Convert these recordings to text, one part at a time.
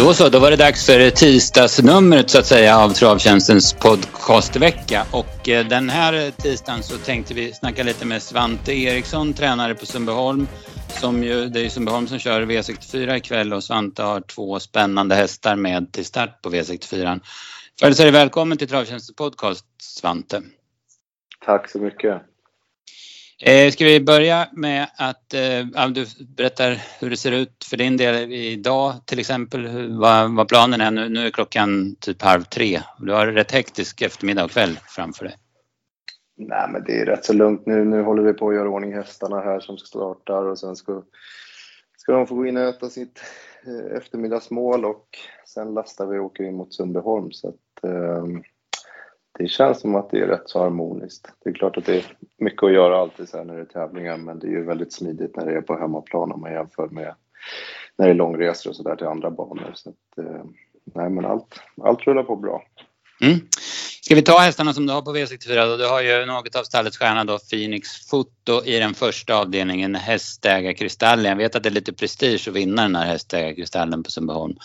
Då så, då var det dags för tisdagsnumret så att säga av Travtjänstens podcastvecka. Och eh, den här tisdagen så tänkte vi snacka lite med Svante Eriksson, tränare på Sundbyholm. Som ju, det är ju Sundbyholm som kör V64 ikväll och Svante har två spännande hästar med till start på V64. Jag säger välkommen till Travtjänstens podcast Svante. Tack så mycket. Eh, ska vi börja med att eh, du berättar hur det ser ut för din del idag till exempel, hur, vad, vad planen är nu. Nu är klockan typ halv tre. Du har rätt hektisk eftermiddag och kväll framför dig. Nej, men det är rätt så lugnt nu. Nu håller vi på att göra ordning hästarna här som startar och sen ska, ska de få gå in och äta sitt eh, eftermiddagsmål och sen lastar vi och åker in mot Sundbyholm. Så att, eh, det känns som att det är rätt så harmoniskt. Det är klart att det är mycket att göra alltid så här när det är tävlingar, men det är ju väldigt smidigt när det är på hemmaplan om man jämför med när det är långresor och sådär till andra banor. Så att, eh, nej, men allt, allt rullar på bra. Mm. Ska vi ta hästarna som du har på V64 då? Du har ju något av stallets stjärna då, Phoenix Foto i den första avdelningen, Hästägarkristallen. Jag vet att det är lite prestige att vinna den här Hästägarkristallen på Sundbyholm.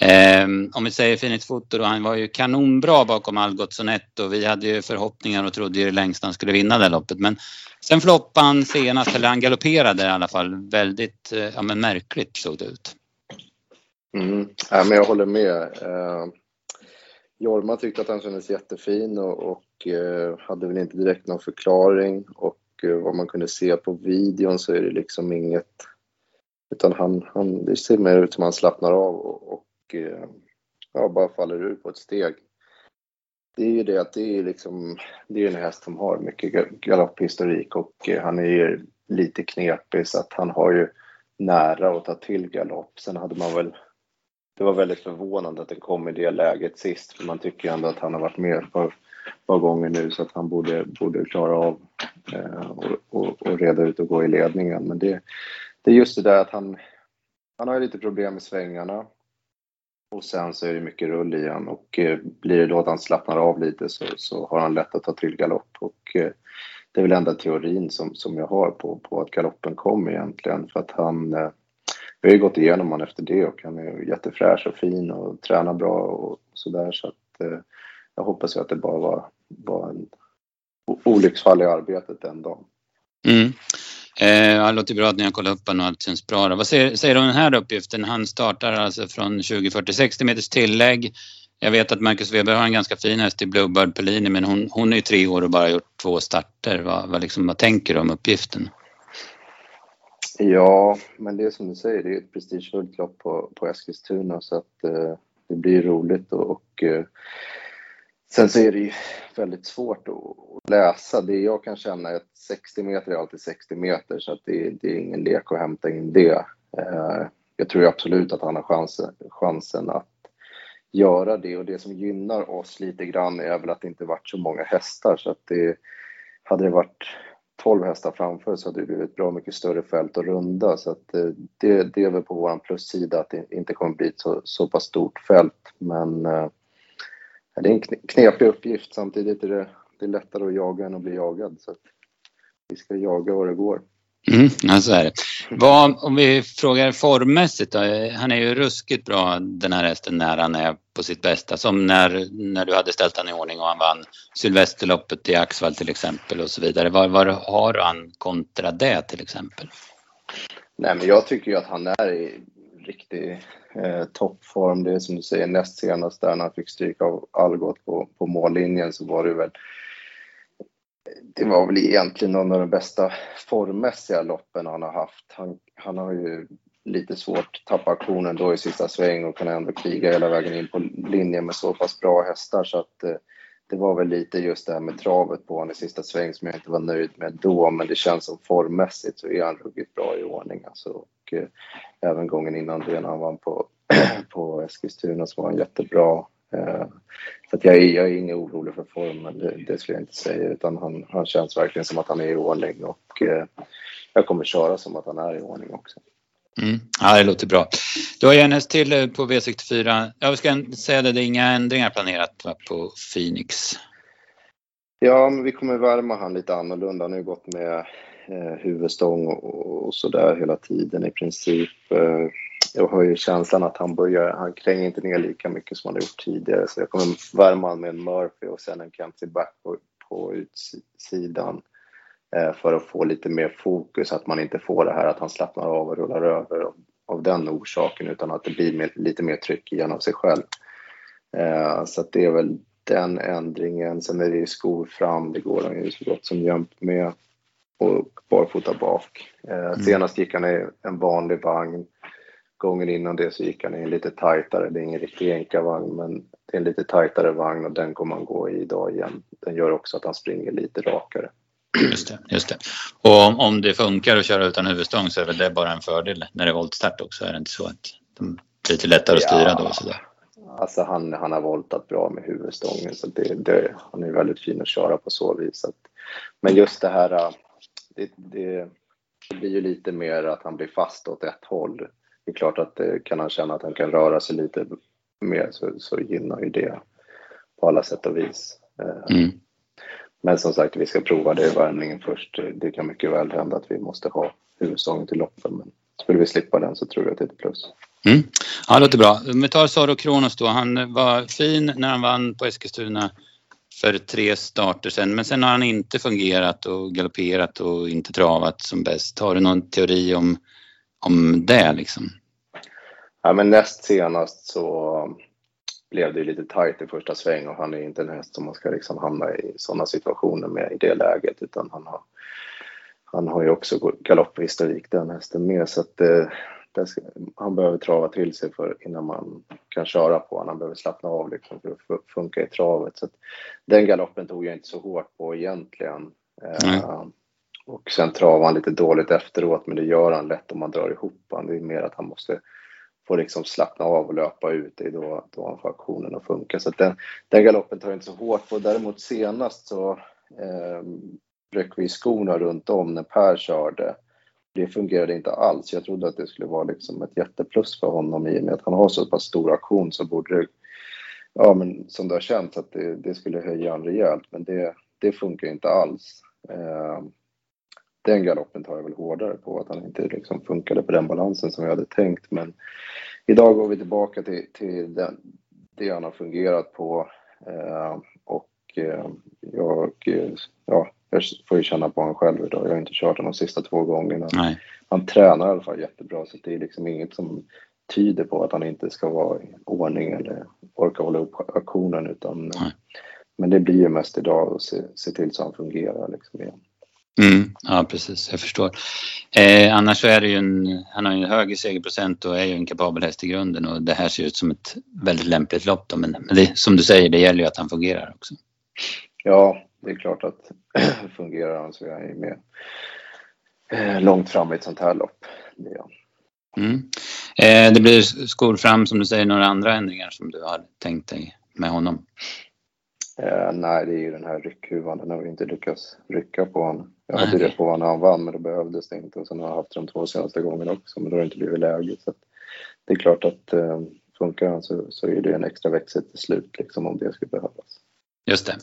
Eh, om vi säger Phoenix Foto då, han var ju kanonbra bakom Algot Sonett och vi hade ju förhoppningar och trodde ju längst han skulle vinna det loppet. Men sen floppade han senast, eller han galopperade i alla fall, väldigt eh, ja, men märkligt såg det ut. Mm. Ja, men jag håller med. Eh, Jorma tyckte att han kändes jättefin och, och eh, hade väl inte direkt någon förklaring och eh, vad man kunde se på videon så är det liksom inget utan han, han, det ser mer ut som att han slappnar av och, och Eh, ja, bara faller ur på ett steg. Det är ju det att det är liksom, det är en häst som har mycket galopphistorik och eh, han är ju lite knepig så att han har ju nära att ta till galopp. Sen hade man väl, det var väldigt förvånande att den kom i det läget sist för man tycker ju ändå att han har varit med på ett par gånger nu så att han borde, borde klara av eh, och, och, och, reda ut och gå i ledningen. Men det, det är just det där att han, han har lite problem med svängarna. Och sen så är det mycket rull i han. Och eh, blir det då att han slappnar av lite så, så har han lätt att ta till galopp. Och eh, det är väl enda teorin som, som jag har på, på att galoppen kom egentligen. För att han eh, vi har ju gått igenom honom efter det. Och han är jättefräsch och fin och tränar bra och sådär. Så att jag hoppas ju att det bara var, var en olycksfall i arbetet den dagen. Mm. Eh, det låter bra att ni har kollat upp honom och allt känns bra. Vad säger, säger du om den här uppgiften? Han startar alltså från 2040, 60 meters tillägg. Jag vet att Marcus Weber har en ganska fin häst i Bluebird Pellini men hon, hon är ju tre år och bara gjort två starter. Vad, vad, liksom, vad tänker du om uppgiften? Ja, men det är som du säger, det är ett prestigefullt lopp på, på Eskilstuna så att eh, det blir roligt och, och eh, Sen så är det ju väldigt svårt att läsa. Det jag kan känna är att 60 meter är alltid 60 meter så att det, det är ingen lek att hämta in det. Eh, jag tror absolut att han har chansen, chansen att göra det och det som gynnar oss lite grann är väl att det inte varit så många hästar så att det hade det varit 12 hästar framför så hade det blivit bra mycket större fält att runda så att eh, det, det är väl på våran plussida att det inte kommer bli ett så, så pass stort fält men eh, det är en knepig uppgift. Samtidigt är det, det är lättare att jaga än att bli jagad. Så vi ska jaga vad det går. Mm, ja, så är det. Vad, om vi frågar formmässigt då, Han är ju ruskigt bra den här hästen när han är på sitt bästa. Som när, när du hade ställt han i ordning och han vann Sylvesterloppet i Axvall till exempel och så vidare. Vad, vad har han kontra det till exempel? Nej men jag tycker ju att han är i riktig eh, toppform. Det är som du säger näst senast där när han fick stryk av Algot på, på mållinjen så var det väl det var väl egentligen någon av de bästa formmässiga loppen han har haft. Han, han har ju lite svårt tappa aktionen då i sista sväng och kan ändå kriga hela vägen in på linjen med så pass bra hästar så att eh, det var väl lite just det här med travet på honom i sista sväng som jag inte var nöjd med då, men det känns som formmässigt så är han ruggigt bra i ordning alltså. Och eh, även gången innan det när han vann på, på Eskilstuna så var han jättebra. Eh, så jag, är, jag är ingen orolig för formen, det, det skulle jag inte säga, utan han, han känns verkligen som att han är i ordning och eh, jag kommer köra som att han är i ordning också. Mm. Ja, det låter bra. Du har ju häst till eh, på V64. Jag ska säga det, det är inga ändringar planerat på Phoenix. Ja, men vi kommer värma han lite annorlunda. Han har ju gått med eh, huvudstång och, och sådär hela tiden i princip. Eh, jag har ju känslan att han börjar, han kränger inte ner lika mycket som han har gjort tidigare så jag kommer värma med en Murphy och sen en Kenzie back på, på utsidan eh, för att få lite mer fokus, att man inte får det här att han slappnar av och rullar över av, av den orsaken utan att det blir med, lite mer tryck genom sig själv. Eh, så det är väl den ändringen. Sen är det ju skor fram, det går han ju så gott som jämt med och barfota bak. Eh, mm. Senast gick han i en vanlig vagn gången innan det så gick han i en lite tajtare, det är ingen riktig enkavagn men det är en lite tajtare vagn och den kommer han gå i idag igen. Den gör också att han springer lite rakare. Just det, just det. Och om, om det funkar att köra utan huvudstång så är väl det bara en fördel när det är voltstart också? Är det inte så att de blir lite lättare att styra ja, då? Sådär? Alltså han, han har voltat bra med huvudstången så det, det, han är väldigt fin att köra på så vis. Att, men just det här, det, det, det blir ju lite mer att han blir fast åt ett håll det är klart att det, kan han känna att han kan röra sig lite mer så, så gynnar ju det på alla sätt och vis. Eh, mm. Men som sagt, vi ska prova det i värmningen först. Det kan mycket väl hända att vi måste ha huvudstången till loppen. Men skulle vi slippa den så tror jag att det är ett plus. Mm. Ja, det låter bra. Om vi tar Saro Kronos då. Han var fin när han vann på Eskilstuna för tre starter sen. Men sen har han inte fungerat och galopperat och inte travat som bäst. Har du någon teori om om det liksom? Ja, men näst senast så blev det lite tajt i första sväng och han är inte en häst som man ska liksom hamna i sådana situationer med i det läget utan han har, han har ju också galopphistorik den hästen med så att eh, ska, han behöver trava till sig för innan man kan köra på honom. Han behöver slappna av liksom för att funka i travet. Så att, den galoppen tog jag inte så hårt på egentligen. Eh, och sen travar han lite dåligt efteråt, men det gör han lätt om man drar ihop han. Det är mer att han måste få liksom slappna av och löpa ut. Det är då, då han får aktionen att funka. Så den, den galoppen tar jag inte så hårt på. Däremot senast så eh, ryckte vi skorna runt om när Per körde. Det fungerade inte alls. Jag trodde att det skulle vara liksom ett jätteplus för honom i och med att han har så pass stor aktion så borde det, ja men som det har känts att det, det skulle höja honom rejält. Men det, det funkar inte alls. Eh, den galoppen tar jag väl hårdare på, att han inte liksom funkade på den balansen som jag hade tänkt. Men idag går vi tillbaka till, till den, det han har fungerat på. Eh, och eh, jag, ja, jag får ju känna på honom själv idag. Jag har inte kört honom de sista två gångerna. Nej. Han tränar i alla fall jättebra, så det är liksom inget som tyder på att han inte ska vara i ordning eller orka hålla upp aktionen. Utan, men det blir ju mest idag att se, se till så han fungerar liksom igen. Mm, ja precis, jag förstår. Eh, annars så är det ju en, han har ju en hög segerprocent och är ju en kapabel häst i grunden och det här ser ut som ett väldigt lämpligt lopp då, men, men det, som du säger, det gäller ju att han fungerar också. Ja, det är klart att fungerar han så är han ju med eh, långt fram i ett sånt här lopp. Det, mm. eh, det blir skor fram som du säger, några andra ändringar som du har tänkt dig med honom? Eh, nej, det är ju den här ryckhuvan. Den har vi inte lyckats rycka på honom. Jag hade det på honom när han vann, men då behövdes det inte. Och sen har jag haft de två senaste gångerna också, men då har det inte blivit läge. Så det är klart att eh, funkar han så, så är det en extra växel till slut, liksom, om det skulle behövas. Just det.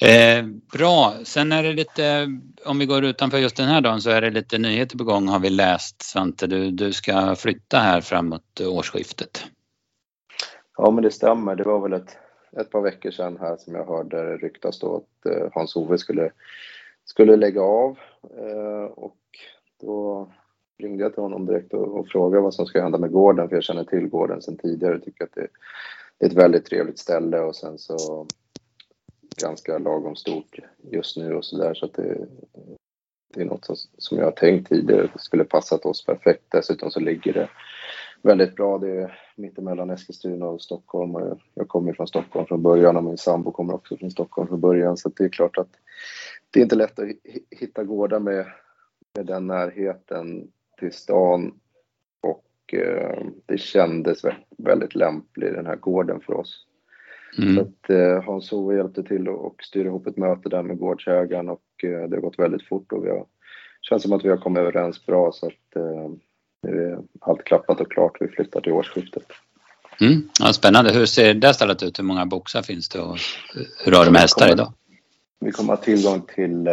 Eh, bra, sen är det lite, om vi går utanför just den här dagen så är det lite nyheter på gång har vi läst Svante. Du, du ska flytta här framåt årsskiftet. Ja men det stämmer, det var väl ett ett par veckor sedan här som jag hörde ryktas då att eh, Hans-Ove skulle, skulle lägga av eh, och då ringde jag till honom direkt och, och frågade vad som ska hända med gården för jag känner till gården sedan tidigare och tycker att det, det är ett väldigt trevligt ställe och sen så ganska lagom stort just nu och sådär så att det, det är något som jag har tänkt tidigare skulle passat oss perfekt. Dessutom så ligger det väldigt bra. Det är mittemellan Eskilstuna och Stockholm. Och jag kommer från Stockholm från början och min sambo kommer också från Stockholm från början. Så det är klart att det är inte lätt att hitta gårdar med, med den närheten till stan. Och eh, det kändes väldigt lämplig den här gården för oss. Mm. Så att eh, Hans-Ove hjälpte till och styra ihop ett möte där med gårdsägaren och eh, det har gått väldigt fort och vi har känns som att vi har kommit överens bra så att eh, nu är allt klappat och klart. Vi flyttar till årsskiftet. Mm. Ja, spännande. Hur ser det stället ut? Hur många boxar finns det och hur har du med hästar idag? Vi kommer ha tillgång till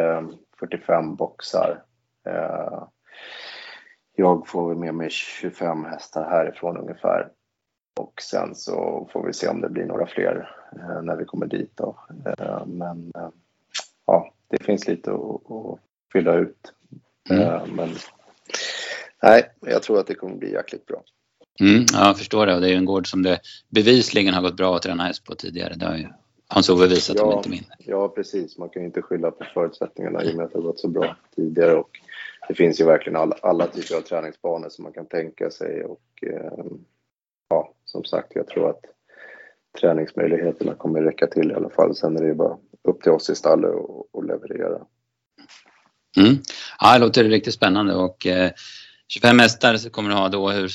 45 eh, boxar. Eh, jag får med mig 25 hästar härifrån ungefär. Och sen så får vi se om det blir några fler eh, när vi kommer dit då. Men ja, det finns lite att, att fylla ut. Mm. Men nej, jag tror att det kommer bli jäkligt bra. Mm, ja, jag förstår det. Och det är ju en gård som det bevisligen har gått bra att träna häst på tidigare. Det har ju Hans-Ove visat ja, om inte mindre. Ja, precis. Man kan ju inte skylla på förutsättningarna i och med att det har gått så bra tidigare. Och det finns ju verkligen alla, alla typer av träningsbanor som man kan tänka sig. Och eh, ja, som sagt, jag tror att träningsmöjligheterna kommer räcka till i alla fall. Sen är det ju bara upp till oss i stallet och, leverera. Mm. Ja, det låter riktigt spännande och eh, 25 hästar kommer du ha då. Hur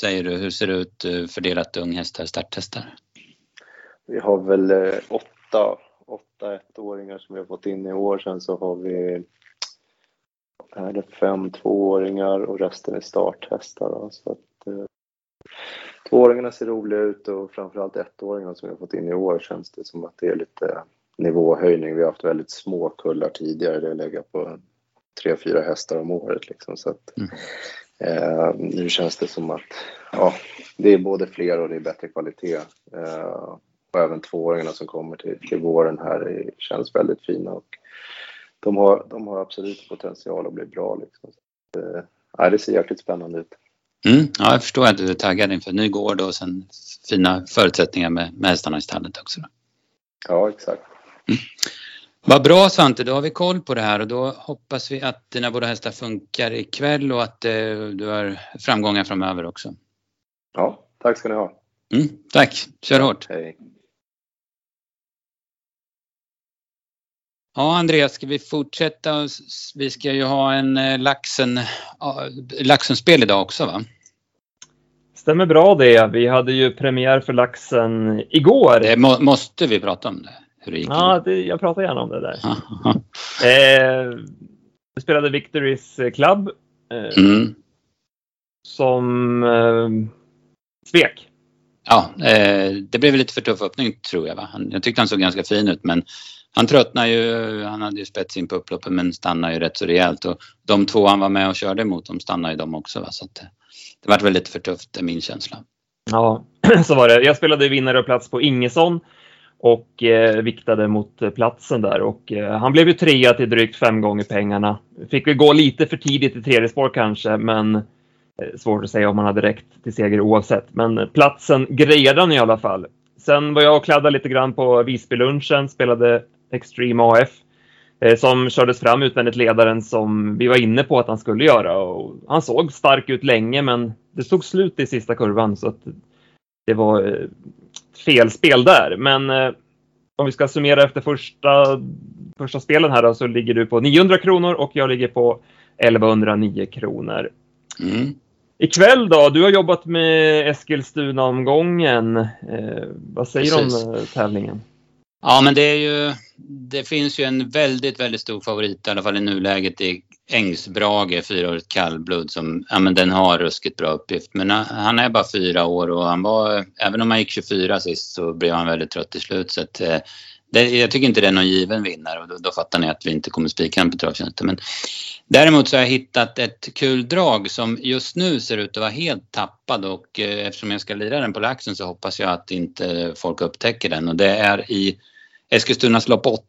säger du, hur ser det ut eh, fördelat unghästar, starthästar? Vi har väl eh, åtta, åtta ettåringar som vi har fått in i år. Sen så har vi är det fem tvååringar och resten är starthästar. Då. Så att, eh, tvååringarna ser roliga ut och framförallt ettåringarna som vi har fått in i år känns det som att det är lite nivåhöjning. Vi har haft väldigt små kullar tidigare. Det lägger på tre, fyra hästar om året. Liksom. Så att, mm. eh, nu känns det som att ja, det är både fler och det är bättre kvalitet. Eh, och även tvååringarna som kommer till, till våren här är, känns väldigt fina. Och de, har, de har absolut potential att bli bra. Liksom. Så, eh, det ser jäkligt spännande ut. Mm, ja, jag förstår att du är taggad inför ny gård och sen fina förutsättningar med, med hästarna i stallet också. Ja, exakt. Mm. Vad bra Svante, då har vi koll på det här och då hoppas vi att dina båda hästar funkar ikväll och att eh, du har framgångar framöver också. Ja, tack ska ni ha. Mm, tack, kör hårt. Hej. Ja, Andreas, ska vi fortsätta? Vi ska ju ha en eh, Laxen, Laxen-spel idag också va? Stämmer bra det. Vi hade ju premiär för Laxen igår. Det må, måste vi prata om det? Hur det gick? Ja, det, jag pratar gärna om det där. eh, vi spelade Victories Club. Eh, mm. Som eh, svek. Ja, eh, det blev lite för tuff öppning tror jag. Va? Jag tyckte han såg ganska fin ut men han tröttnade ju, han hade ju spets in på upploppet men stannade ju rätt så rejält och de två han var med och körde emot de stannade ju de också. Va? Så att, det var väl lite för tufft, det är min känsla. Ja, så var det. Jag spelade vinnare och plats på Ingesson och eh, viktade mot eh, platsen där och eh, han blev ju trea till drygt fem gånger pengarna. Fick väl gå lite för tidigt i tredje spår kanske, men eh, svårt att säga om han hade räckt till seger oavsett. Men platsen grejade han i alla fall. Sen var jag och kladdade lite grann på Visbylunchen, spelade Extreme AF eh, som kördes fram utvändigt ledaren som vi var inne på att han skulle göra. Och han såg stark ut länge, men det tog slut i sista kurvan så att det var eh, fel spel där. Men eh, om vi ska summera efter första, första spelen här då, så ligger du på 900 kronor och jag ligger på 1109 kronor. Mm. Ikväll då? Du har jobbat med Eskilstuna-omgången. Eh, vad säger du om tävlingen? Ja, men det är ju, det finns ju en väldigt, väldigt stor favorit i alla fall i nuläget i Ängsbrage, fyraårigt kallblod som, ja men den har ruskigt bra uppgift. Men han är bara fyra år och han var, även om han gick 24 sist så blev han väldigt trött till slut. Så att, eh, det, jag tycker inte det är någon given vinnare och då, då fattar ni att vi inte kommer spika honom på travtjänsten. Men däremot så har jag hittat ett kul drag som just nu ser ut att vara helt tappad och eh, eftersom jag ska lira den på laxen så hoppas jag att inte folk upptäcker den och det är i Eskilstunas lopp 8,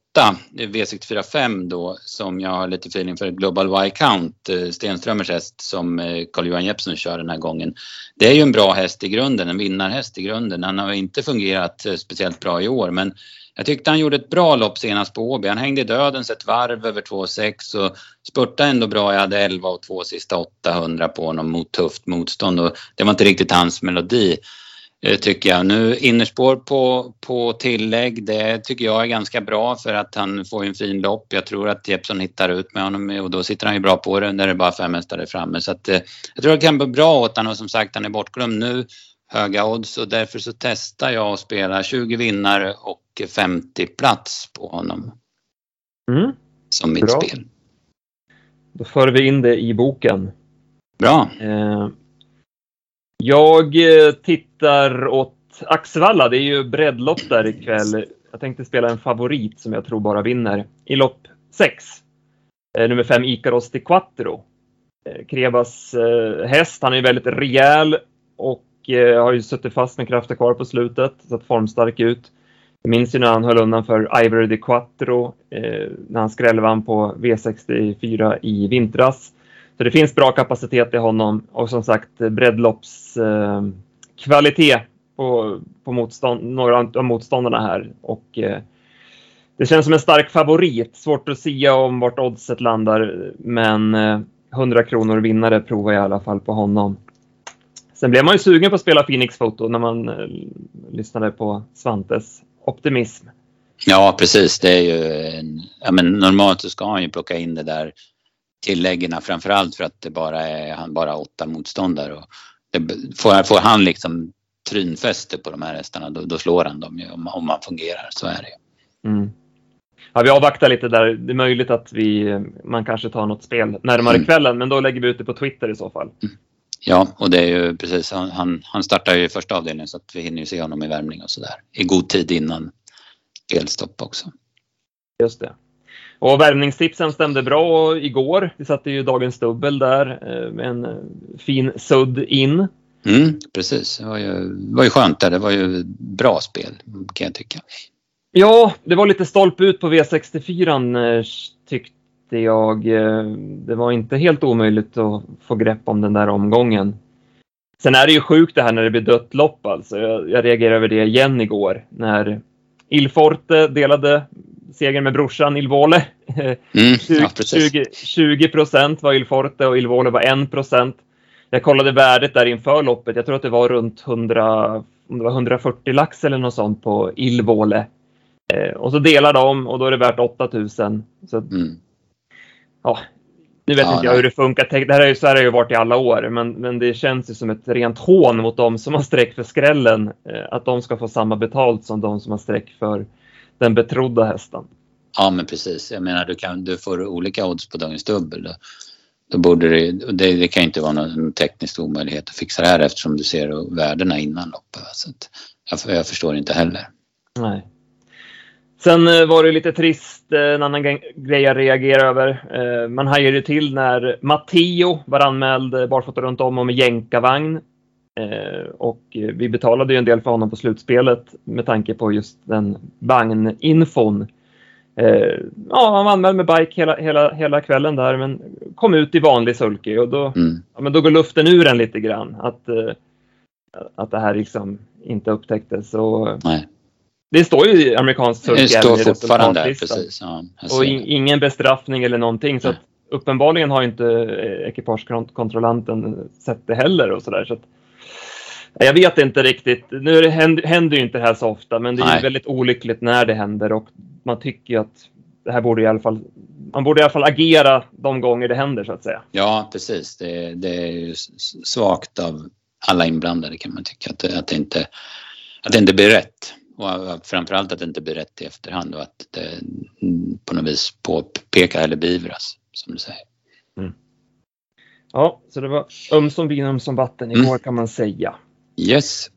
V645 då, som jag har lite feeling för Global Y-Count, eh, Stenströmers häst som eh, Carl-Johan Jeppsson kör den här gången. Det är ju en bra häst i grunden, en vinnarhäst i grunden. Han har inte fungerat eh, speciellt bra i år men jag tyckte han gjorde ett bra lopp senast på Åby. Han hängde i dödens ett varv över 2,6 och spurtade ändå bra. Jag hade 11 och 2 sista 800 på honom mot tufft motstånd och det var inte riktigt hans melodi. Eh, tycker jag. Nu innerspår på, på tillägg, det tycker jag är ganska bra för att han får en fin lopp. Jag tror att Jeppsson hittar ut med honom och då sitter han ju bra på det när det är bara fem hästar framme. Så att, eh, jag tror det kan bli bra åt honom och som sagt han är bortglömd nu. Höga odds och därför så testar jag att spela 20 vinnare och 50 plats på honom. Mm. Som mitt bra. spel. Då för vi in det i boken. Bra. Eh, jag eh, tittar åt Axevalla. Det är ju breddlopp där ikväll. Jag tänkte spela en favorit som jag tror bara vinner i lopp 6. Eh, nummer 5 Icaros di Quattro. Eh, Krebas häst. Han är ju väldigt rejäl och har ju suttit fast med krafter kvar på slutet, sett formstark ut. Jag minns ju när han höll undan för Ivory de Quattro när han skrällvann på V64 i vintras. Så det finns bra kapacitet i honom och som sagt breddloppskvalitet eh, på, på motstånd, några av motståndarna här. Och, eh, det känns som en stark favorit. Svårt att säga om vart oddset landar, men eh, 100 kronor vinnare provar jag i alla fall på honom. Sen blev man ju sugen på att spela Phoenix Foto när man eh, lyssnade på Svantes optimism. Ja, precis. Det är ju en, ja, men normalt så ska han ju plocka in det där tilläggen framförallt för att det bara är han bara åtta motståndare. Och det, får, får han liksom trynfäste på de här hästarna då, då slår han dem ju om, om man fungerar. Så är det mm. Ja, vi avvaktar lite där. Det är möjligt att vi, man kanske tar något spel närmare mm. kvällen, men då lägger vi ut det på Twitter i så fall. Mm. Ja, och det är ju precis, han, han startar ju i första avdelningen så att vi hinner ju se honom i värmning och sådär. I god tid innan spelstopp också. Just det. Och värmningstipsen stämde bra igår. Vi satte ju dagens dubbel där eh, med en eh, fin sudd in. Mm, precis, det var ju, var ju skönt där. Det var ju bra spel kan jag tycka. Ja, det var lite stolpe ut på V64 eh, tyckte jag. Det var inte helt omöjligt att få grepp om den där omgången. Sen är det ju sjukt det här när det blir dött lopp alltså. Jag, jag reagerade över det igen igår när Ilforte delade segern med brorsan Ilvole. Mm, 20, 20 procent var Ilforte och Ilvole var 1 procent. Jag kollade värdet där inför loppet. Jag tror att det var runt 100, om det var 140 lax eller något sånt på Ilvole. Eh, och så delar de och då är det värt 8000. Så, mm. ja, nu vet ja, inte jag hur det funkar. Det här är ju, så här har det ju varit i alla år, men, men det känns ju som ett rent hån mot de som har streck för skrällen. Eh, att de ska få samma betalt som de som har streck för den betrodda hästen. Ja, men precis. Jag menar, du, kan, du får olika odds på dagens dubbel. Då, då borde det, det, det kan inte vara någon teknisk omöjlighet att fixa det här eftersom du ser värdena innan loppet. Så jag, jag förstår inte heller. Nej. Sen eh, var det lite trist, eh, en annan grej jag reagerade över. Eh, man hajade till när Matteo var anmäld barfota runt om och med jänkarvagn. Och vi betalade ju en del för honom på slutspelet med tanke på just den vagninfon. Ja, han var anmäld med bike hela, hela, hela kvällen där men kom ut i vanlig sulky och då, mm. ja, men då går luften ur en lite grann. Att, att det här liksom inte upptäcktes. Och, Nej. Det står ju i amerikansk sulky Det står fortfarande där, precis. Ja, och in, ingen bestraffning eller någonting. Så att, uppenbarligen har inte eh, ekipagekontrollanten sett det heller och sådär. Så jag vet inte riktigt. Nu det händer, ju inte det här så ofta, men det är väldigt olyckligt när det händer och man tycker att det här borde i alla fall man borde i alla fall agera de gånger det händer så att säga. Ja, precis. Det, det är ju svagt av alla inblandade kan man tycka att att det inte, att det inte blir rätt. Och framförallt att det inte blir rätt i efterhand och att det på något vis påpekar eller beivras, som du säger. Mm. Ja, så det var ömsom vin ömsom vatten igår mm. kan man säga. Yes.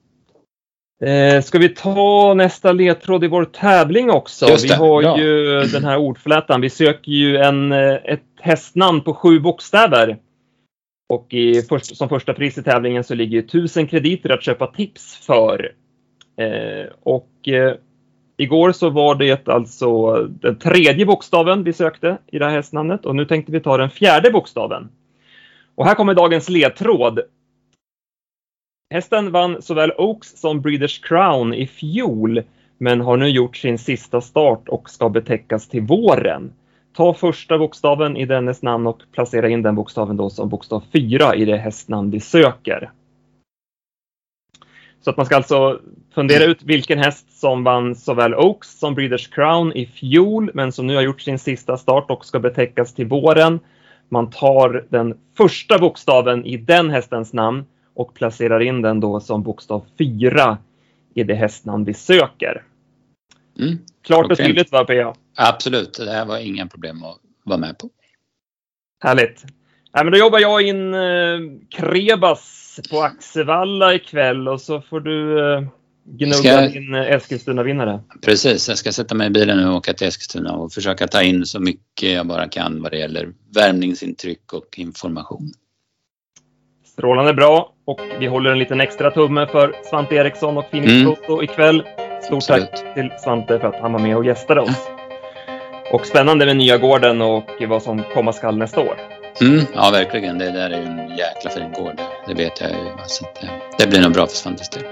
Eh, ska vi ta nästa ledtråd i vår tävling också? Vi har ja. ju den här ordflätan. Vi söker ju en, eh, ett hästnamn på sju bokstäver. Och i först, som första pris i tävlingen så ligger 1000 krediter att köpa tips för. Eh, och eh, igår så var det alltså den tredje bokstaven vi sökte i det här hästnamnet och nu tänkte vi ta den fjärde bokstaven. Och här kommer dagens ledtråd. Hästen vann såväl Oaks som Breeders Crown i fjol men har nu gjort sin sista start och ska betäckas till våren. Ta första bokstaven i dennes namn och placera in den bokstaven då som bokstav 4 i det hästnamn vi söker. Så att man ska alltså fundera ut vilken häst som vann såväl Oaks som Breeders Crown i fjol, men som nu har gjort sin sista start och ska betäckas till våren. Man tar den första bokstaven i den hästens namn och placerar in den då som bokstav 4 i det hästnamn vi söker. Mm. Klart och tydligt va, Pia? Absolut, det här var inga problem att vara med på. Härligt. Ja, men då jobbar jag in eh, Krebas på Axevalla ikväll och så får du eh, gnugga Ska- din eh, Eskilstuna-vinnare. Precis, jag ska sätta mig i bilen nu och åka till Eskilstuna och försöka ta in så mycket jag bara kan vad det gäller värmningsintryck och information. Strålande bra. Och vi håller en liten extra tumme för Svante Eriksson och Phoenix Mm. Foto ikväll. Stort Absolut. tack till Svante för att han var med och gästade oss. Och spännande med nya gården och vad som komma skall nästa år. Mm, ja, verkligen. Det där är ju en jäkla fin gård. Det vet jag ju. Så att, eh, det blir nog bra för Svantes del.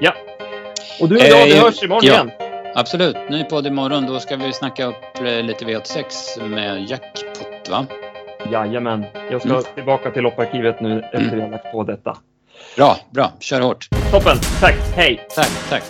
Ja. Och du och jag, vi Eh, hörs imorgon ja. igen. Absolut. Ny podd imorgon. Då ska vi snacka upp eh, lite V86 med jackpot, va? Jajamän. Jag ska Mm. tillbaka till lopparkivet nu efter vi har lagt på detta. Bra, bra. Kör hårt. Toppen. Tack. Hej. Tack, tack.